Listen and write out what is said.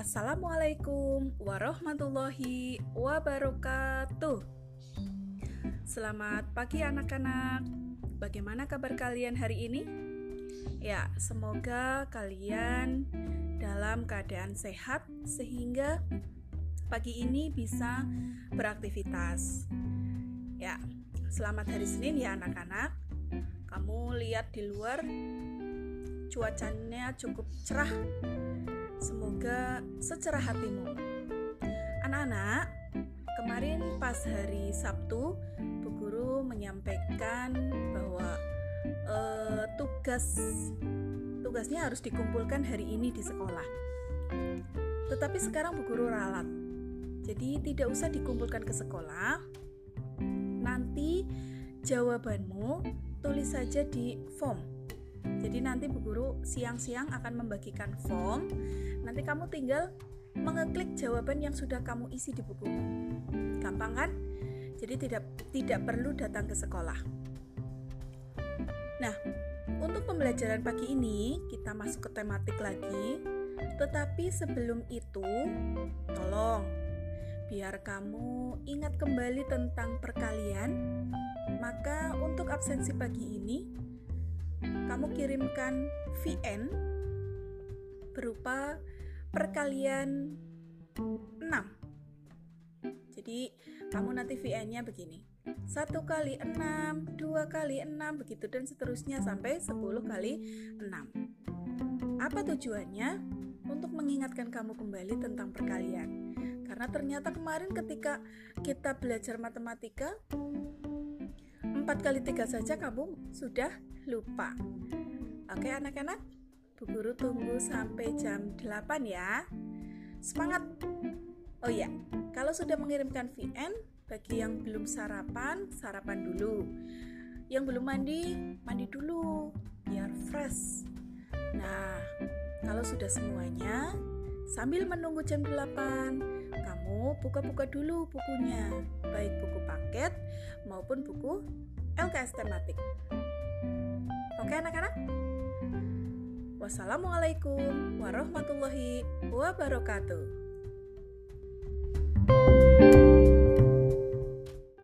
Assalamualaikum warahmatullahi wabarakatuh. Selamat pagi anak-anak. Bagaimana kabar kalian hari ini? Ya, semoga kalian dalam keadaan sehat sehingga pagi ini bisa beraktivitas. Ya, selamat hari Senin ya anak-anak. Kamu lihat di luar cuacanya cukup cerah Semoga secerah hatimu. Anak-anak, kemarin pas hari Sabtu, Bu Guru menyampaikan bahwa uh, tugas tugasnya harus dikumpulkan hari ini di sekolah. Tetapi sekarang Bu Guru ralat. Jadi tidak usah dikumpulkan ke sekolah. Nanti jawabanmu tulis saja di form jadi nanti Bu Guru siang-siang akan membagikan form. Nanti kamu tinggal mengeklik jawaban yang sudah kamu isi di buku. Gampang kan? Jadi tidak tidak perlu datang ke sekolah. Nah, untuk pembelajaran pagi ini kita masuk ke tematik lagi. Tetapi sebelum itu, tolong biar kamu ingat kembali tentang perkalian, maka untuk absensi pagi ini kamu kirimkan VN berupa perkalian 6 jadi kamu nanti VN-nya begini. Satu kali 6, dua kali 6 begitu dan seterusnya sampai 10 kali 6 apa tujuannya? untuk mengingatkan kamu kembali tentang perkalian. Karena ternyata kemarin ketika kita belajar matematika 4 kali 3 saja kamu sudah lupa. Oke anak-anak, Bu Guru tunggu sampai jam 8 ya. Semangat! Oh iya, kalau sudah mengirimkan VN, bagi yang belum sarapan, sarapan dulu. Yang belum mandi, mandi dulu, biar fresh. Nah, kalau sudah semuanya, sambil menunggu jam 8, kamu buka-buka dulu bukunya, baik buku paket maupun buku LKS tematik. Oke anak-anak? Wassalamualaikum warahmatullahi wabarakatuh.